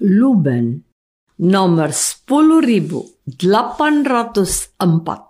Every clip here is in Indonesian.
Luben nomor 10804.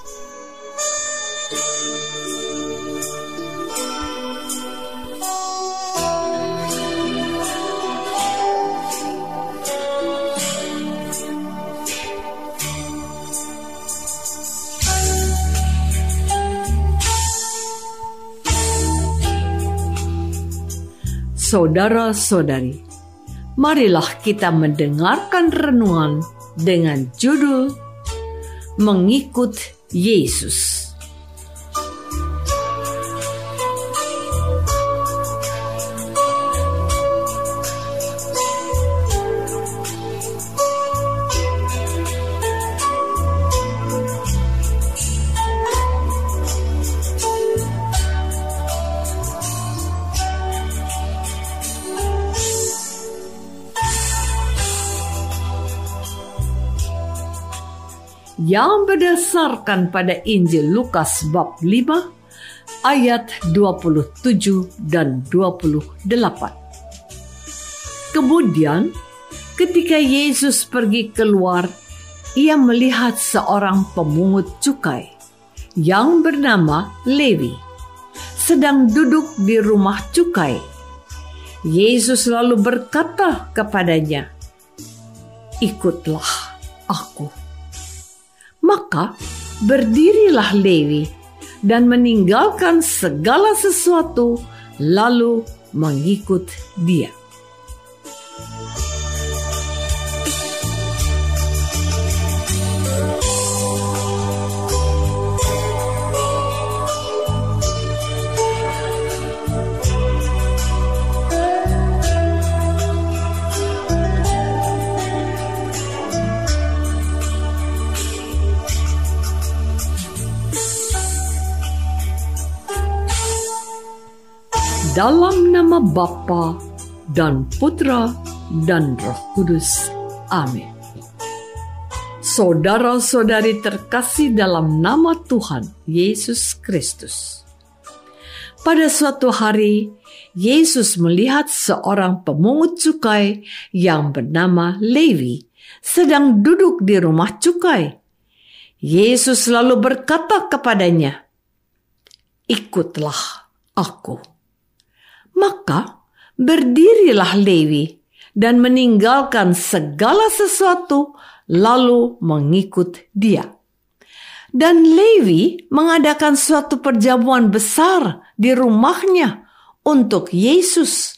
Saudara-saudari, marilah kita mendengarkan renungan dengan judul Mengikut Yesus. Yang berdasarkan pada Injil Lukas bab 5 ayat 27 dan 28. Kemudian ketika Yesus pergi keluar, ia melihat seorang pemungut cukai yang bernama Lewi sedang duduk di rumah cukai. Yesus lalu berkata kepadanya, "Ikutlah aku." Maka berdirilah Lewi dan meninggalkan segala sesuatu lalu mengikut dia. Dalam nama Bapa dan Putra dan Roh Kudus. Amin. Saudara-saudari terkasih dalam nama Tuhan Yesus Kristus. Pada suatu hari, Yesus melihat seorang pemungut cukai yang bernama Lewi sedang duduk di rumah cukai. Yesus lalu berkata kepadanya, "Ikutlah aku." Maka berdirilah Lewi dan meninggalkan segala sesuatu lalu mengikut dia. Dan Lewi mengadakan suatu perjamuan besar di rumahnya untuk Yesus.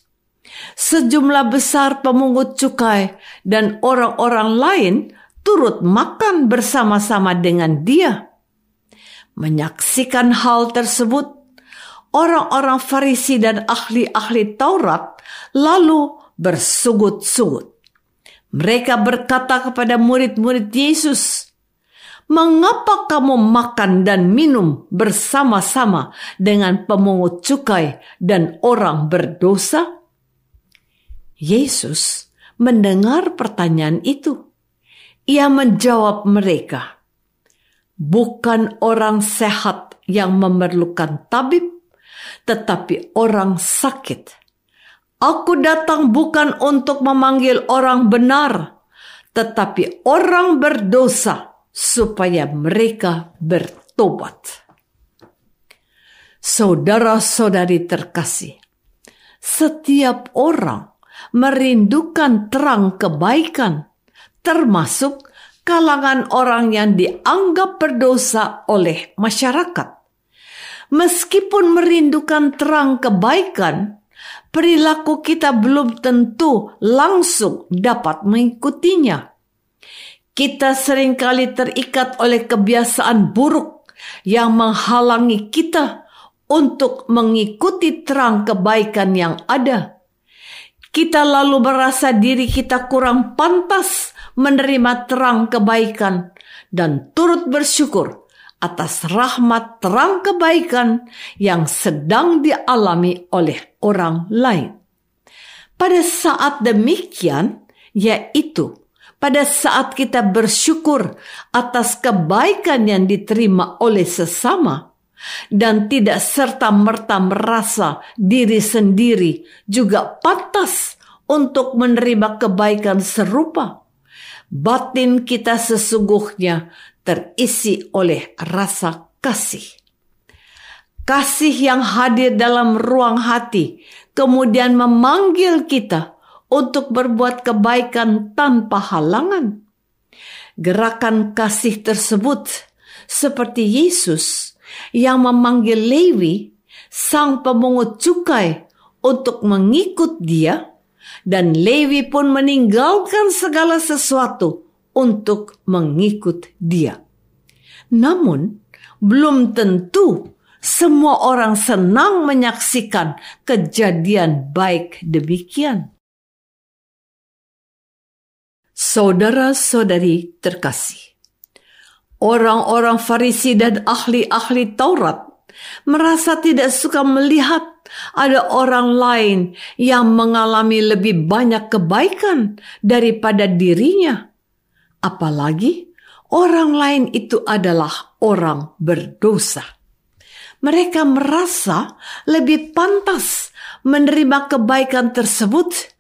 Sejumlah besar pemungut cukai dan orang-orang lain turut makan bersama-sama dengan dia. Menyaksikan hal tersebut, orang-orang Farisi dan ahli-ahli Taurat lalu bersugut-sugut. Mereka berkata kepada murid-murid Yesus, "Mengapa kamu makan dan minum bersama-sama dengan pemungut cukai dan orang berdosa?" Yesus mendengar pertanyaan itu. Ia menjawab mereka, "Bukan orang sehat yang memerlukan tabib, tetapi orang sakit. Aku datang bukan untuk memanggil orang benar, tetapi orang berdosa supaya mereka bertobat. Saudara-saudari terkasih, setiap orang merindukan terang kebaikan, termasuk kalangan orang yang dianggap berdosa oleh masyarakat. Meskipun merindukan terang kebaikan, perilaku kita belum tentu langsung dapat mengikutinya. Kita sering kali terikat oleh kebiasaan buruk yang menghalangi kita untuk mengikuti terang kebaikan yang ada. Kita lalu merasa diri kita kurang pantas menerima terang kebaikan dan turut bersyukur atas rahmat terang kebaikan yang sedang dialami oleh orang lain. Pada saat demikian, yaitu pada saat kita bersyukur atas kebaikan yang diterima oleh sesama, dan tidak serta-merta merasa diri sendiri juga pantas untuk menerima kebaikan serupa. Batin kita sesungguhnya terisi oleh rasa kasih. Kasih yang hadir dalam ruang hati kemudian memanggil kita untuk berbuat kebaikan tanpa halangan. Gerakan kasih tersebut seperti Yesus yang memanggil Lewi, sang pemungut cukai, untuk mengikut dia, dan Lewi pun meninggalkan segala sesuatu untuk mengikut dia. Namun, belum tentu semua orang senang menyaksikan kejadian baik demikian. Saudara-saudari terkasih, Orang-orang Farisi dan ahli-ahli Taurat merasa tidak suka melihat ada orang lain yang mengalami lebih banyak kebaikan daripada dirinya. Apalagi orang lain itu adalah orang berdosa. Mereka merasa lebih pantas menerima kebaikan tersebut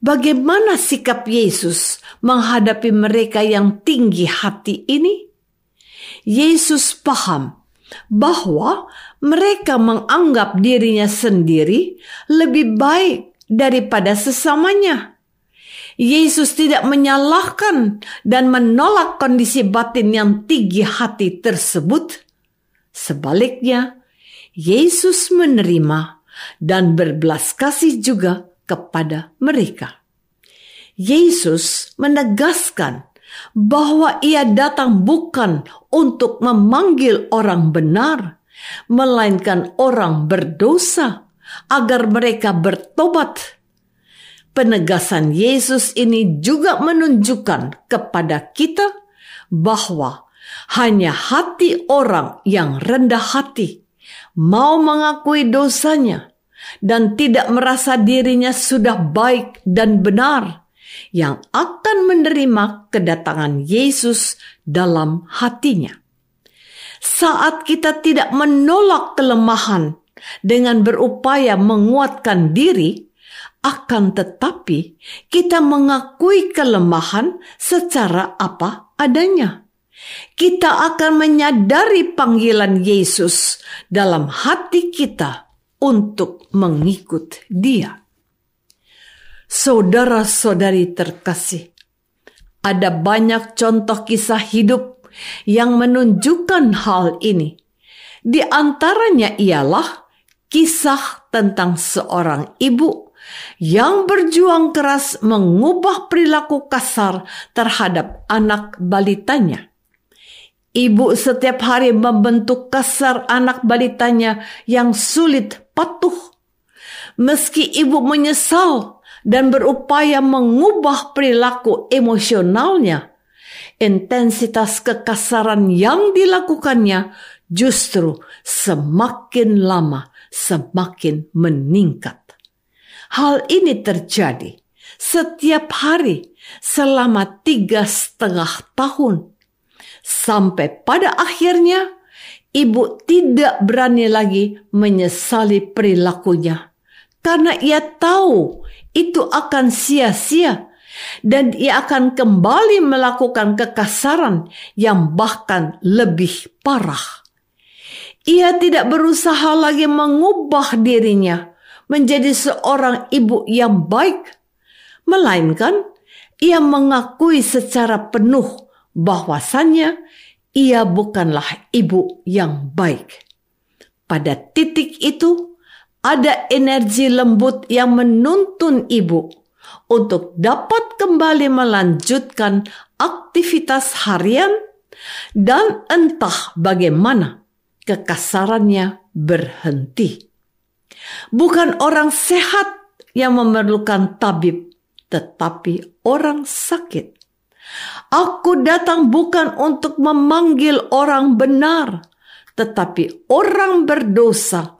Bagaimana sikap Yesus menghadapi mereka yang tinggi hati ini? Yesus paham bahwa mereka menganggap dirinya sendiri lebih baik daripada sesamanya. Yesus tidak menyalahkan dan menolak kondisi batin yang tinggi hati tersebut. Sebaliknya, Yesus menerima dan berbelas kasih juga kepada mereka. Yesus menegaskan bahwa ia datang bukan untuk memanggil orang benar, melainkan orang berdosa agar mereka bertobat. Penegasan Yesus ini juga menunjukkan kepada kita bahwa hanya hati orang yang rendah hati mau mengakui dosanya dan tidak merasa dirinya sudah baik dan benar, yang akan menerima kedatangan Yesus dalam hatinya. Saat kita tidak menolak kelemahan dengan berupaya menguatkan diri, akan tetapi kita mengakui kelemahan secara apa adanya. Kita akan menyadari panggilan Yesus dalam hati kita untuk mengikut Dia. Saudara-saudari terkasih, ada banyak contoh kisah hidup yang menunjukkan hal ini. Di antaranya ialah kisah tentang seorang ibu yang berjuang keras mengubah perilaku kasar terhadap anak balitanya. Ibu setiap hari membentuk kasar anak balitanya yang sulit patuh. Meski ibu menyesal dan berupaya mengubah perilaku emosionalnya, intensitas kekasaran yang dilakukannya justru semakin lama semakin meningkat. Hal ini terjadi setiap hari selama tiga setengah tahun Sampai pada akhirnya ibu tidak berani lagi menyesali perilakunya. Karena ia tahu itu akan sia-sia dan ia akan kembali melakukan kekasaran yang bahkan lebih parah. Ia tidak berusaha lagi mengubah dirinya menjadi seorang ibu yang baik, melainkan ia mengakui secara penuh bahwasannya ia bukanlah ibu yang baik. Pada titik itu, ada energi lembut yang menuntun ibu untuk dapat kembali melanjutkan aktivitas harian dan entah bagaimana kekasarannya berhenti. Bukan orang sehat yang memerlukan tabib, tetapi orang sakit. Aku datang bukan untuk memanggil orang benar, tetapi orang berdosa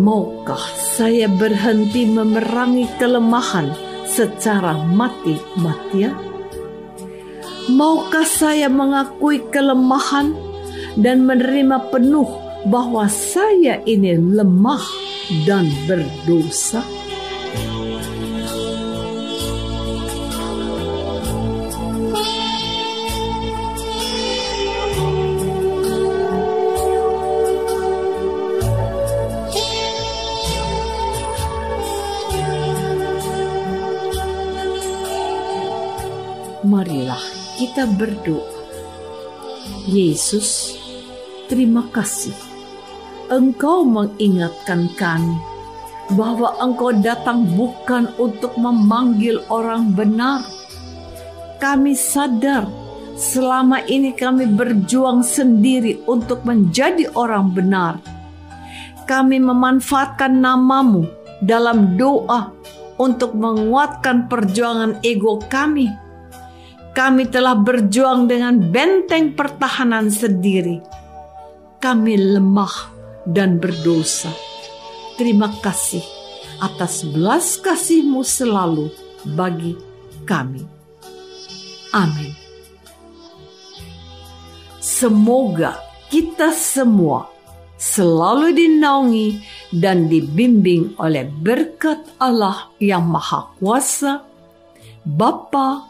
Maukah saya berhenti memerangi kelemahan secara mati-matian? Maukah saya mengakui kelemahan dan menerima penuh bahwa saya ini lemah dan berdosa? Marilah kita berdoa. Yesus, terima kasih. Engkau mengingatkan kami bahwa Engkau datang bukan untuk memanggil orang benar. Kami sadar selama ini kami berjuang sendiri untuk menjadi orang benar. Kami memanfaatkan namamu dalam doa untuk menguatkan perjuangan ego kami kami telah berjuang dengan benteng pertahanan sendiri. Kami lemah dan berdosa. Terima kasih atas belas kasihmu selalu bagi kami. Amin. Semoga kita semua selalu dinaungi dan dibimbing oleh berkat Allah yang Maha Kuasa, Bapa,